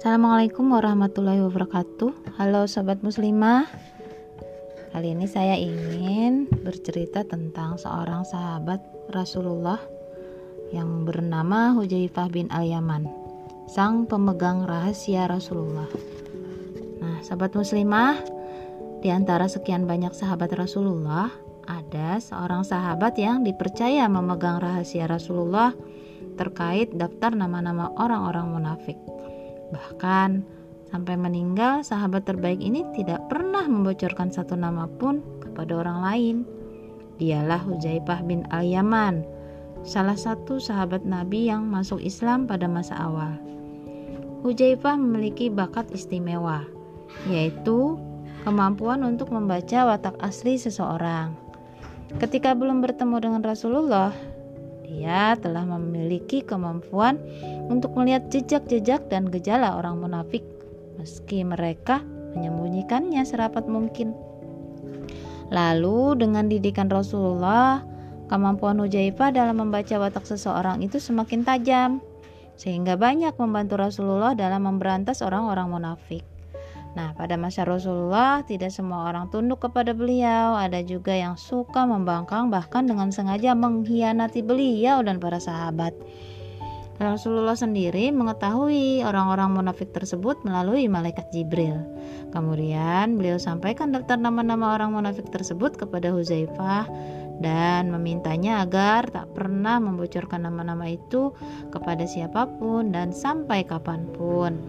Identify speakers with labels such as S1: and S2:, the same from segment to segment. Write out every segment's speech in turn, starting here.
S1: Assalamualaikum warahmatullahi wabarakatuh. Halo sobat muslimah. Kali ini saya ingin bercerita tentang seorang sahabat Rasulullah yang bernama Hujaifah bin Al-Yaman, sang pemegang rahasia Rasulullah. Nah, sahabat muslimah, di antara sekian banyak sahabat Rasulullah, ada seorang sahabat yang dipercaya memegang rahasia Rasulullah terkait daftar nama-nama orang-orang munafik. Bahkan sampai meninggal, sahabat terbaik ini tidak pernah membocorkan satu nama pun kepada orang lain. Dialah Hujaifah bin Al-Yaman, salah satu sahabat Nabi yang masuk Islam pada masa awal. Hujaifah memiliki bakat istimewa, yaitu kemampuan untuk membaca watak asli seseorang. Ketika belum bertemu dengan Rasulullah, dia telah memiliki kemampuan untuk melihat jejak-jejak dan gejala orang munafik, meski mereka menyembunyikannya serapat mungkin. Lalu, dengan didikan Rasulullah, kemampuan Hujaifah dalam membaca watak seseorang itu semakin tajam, sehingga banyak membantu Rasulullah dalam memberantas orang-orang munafik. Nah, pada masa Rasulullah, tidak semua orang tunduk kepada beliau. Ada juga yang suka membangkang, bahkan dengan sengaja mengkhianati beliau dan para sahabat. Rasulullah sendiri mengetahui orang-orang munafik tersebut melalui malaikat Jibril. Kemudian beliau sampaikan daftar nama-nama orang munafik tersebut kepada Huzaifah dan memintanya agar tak pernah membocorkan nama-nama itu kepada siapa pun dan sampai kapan pun.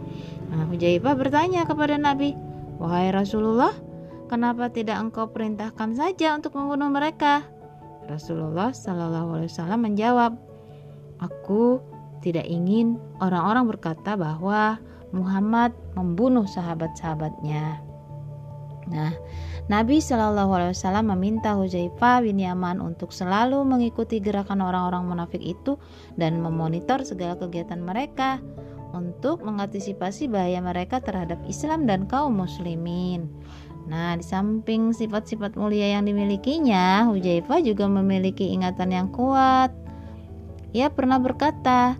S1: Nah, Hujaibah bertanya kepada Nabi, "Wahai Rasulullah, kenapa tidak engkau perintahkan saja untuk membunuh mereka?" Rasulullah Shallallahu Alaihi Wasallam menjawab, "Aku tidak ingin orang-orang berkata bahwa Muhammad membunuh sahabat-sahabatnya." Nah, Nabi Shallallahu Alaihi Wasallam meminta Hujaifah bin Yaman untuk selalu mengikuti gerakan orang-orang munafik itu dan memonitor segala kegiatan mereka untuk mengantisipasi bahaya mereka terhadap Islam dan kaum muslimin. Nah, di samping sifat-sifat mulia yang dimilikinya, Hujaifah juga memiliki ingatan yang kuat. Ia pernah berkata,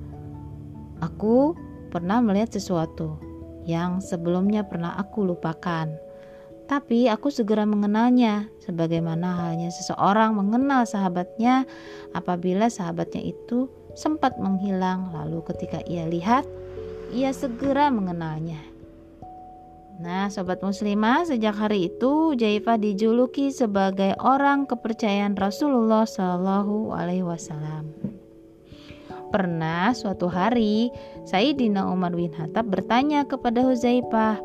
S1: "Aku pernah melihat sesuatu yang sebelumnya pernah aku lupakan." Tapi aku segera mengenalnya, sebagaimana halnya seseorang mengenal sahabatnya apabila sahabatnya itu sempat menghilang, lalu ketika ia lihat, ia segera mengenalnya. Nah, sobat muslimah, sejak hari itu Jaifah dijuluki sebagai orang kepercayaan Rasulullah Shallallahu Alaihi Wasallam. Pernah suatu hari Sayyidina Umar bin Khattab bertanya kepada Huzaifah,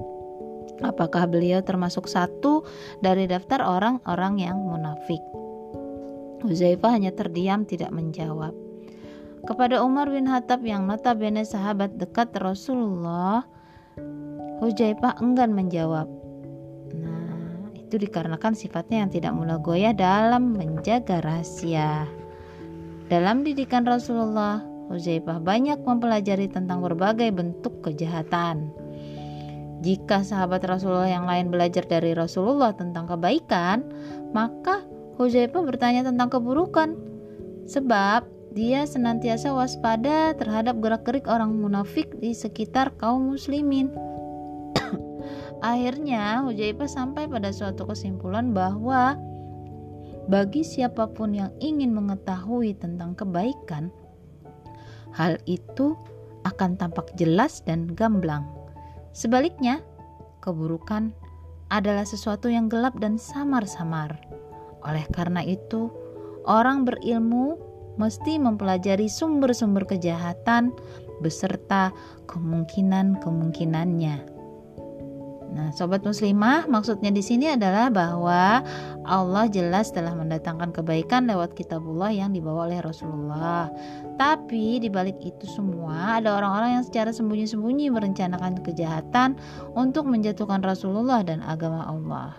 S1: apakah beliau termasuk satu dari daftar orang-orang yang munafik. Huzaifah hanya terdiam tidak menjawab. Kepada Umar bin Khattab yang notabene sahabat dekat Rasulullah, Hujaifah enggan menjawab. Nah, itu dikarenakan sifatnya yang tidak mudah goyah dalam menjaga rahasia. Dalam didikan Rasulullah, Huzaifah banyak mempelajari tentang berbagai bentuk kejahatan. Jika sahabat Rasulullah yang lain belajar dari Rasulullah tentang kebaikan, maka Huzaifah bertanya tentang keburukan. Sebab dia senantiasa waspada terhadap gerak-gerik orang munafik di sekitar kaum muslimin. Akhirnya, Hujaibah sampai pada suatu kesimpulan bahwa bagi siapa pun yang ingin mengetahui tentang kebaikan, hal itu akan tampak jelas dan gamblang. Sebaliknya, keburukan adalah sesuatu yang gelap dan samar-samar. Oleh karena itu, orang berilmu mesti mempelajari sumber-sumber kejahatan beserta kemungkinan-kemungkinannya. Nah, sobat muslimah, maksudnya di sini adalah bahwa Allah jelas telah mendatangkan kebaikan lewat kitabullah yang dibawa oleh Rasulullah. Tapi di balik itu semua ada orang-orang yang secara sembunyi-sembunyi merencanakan kejahatan untuk menjatuhkan Rasulullah dan agama Allah.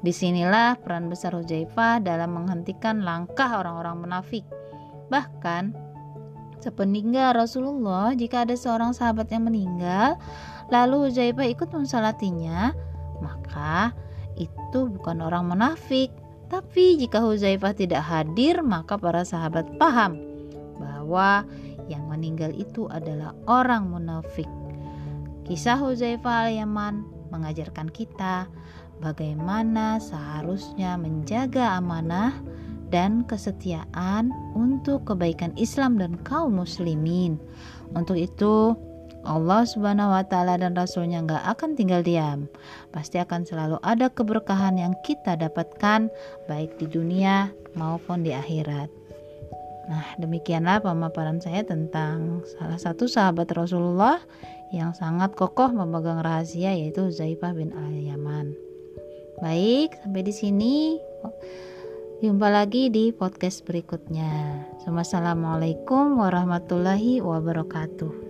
S1: Di sinilah peran besar Hujaifah dalam menghentikan langkah orang-orang munafik Bahkan sepeninggal Rasulullah jika ada seorang sahabat yang meninggal lalu Huzaifah ikut mensalatinya maka itu bukan orang munafik. Tapi jika Huzaifah tidak hadir maka para sahabat paham bahwa yang meninggal itu adalah orang munafik. Kisah Huzaifah al-Yaman mengajarkan kita bagaimana seharusnya menjaga amanah dan kesetiaan untuk kebaikan Islam dan kaum muslimin. Untuk itu, Allah Subhanahu wa taala dan rasulnya nggak akan tinggal diam. Pasti akan selalu ada keberkahan yang kita dapatkan baik di dunia maupun di akhirat. Nah, demikianlah pemaparan saya tentang salah satu sahabat Rasulullah yang sangat kokoh memegang rahasia yaitu Zaifah bin Al-Yaman. Baik, sampai di sini. Jumpa lagi di podcast berikutnya. Wassalamualaikum warahmatullahi wabarakatuh.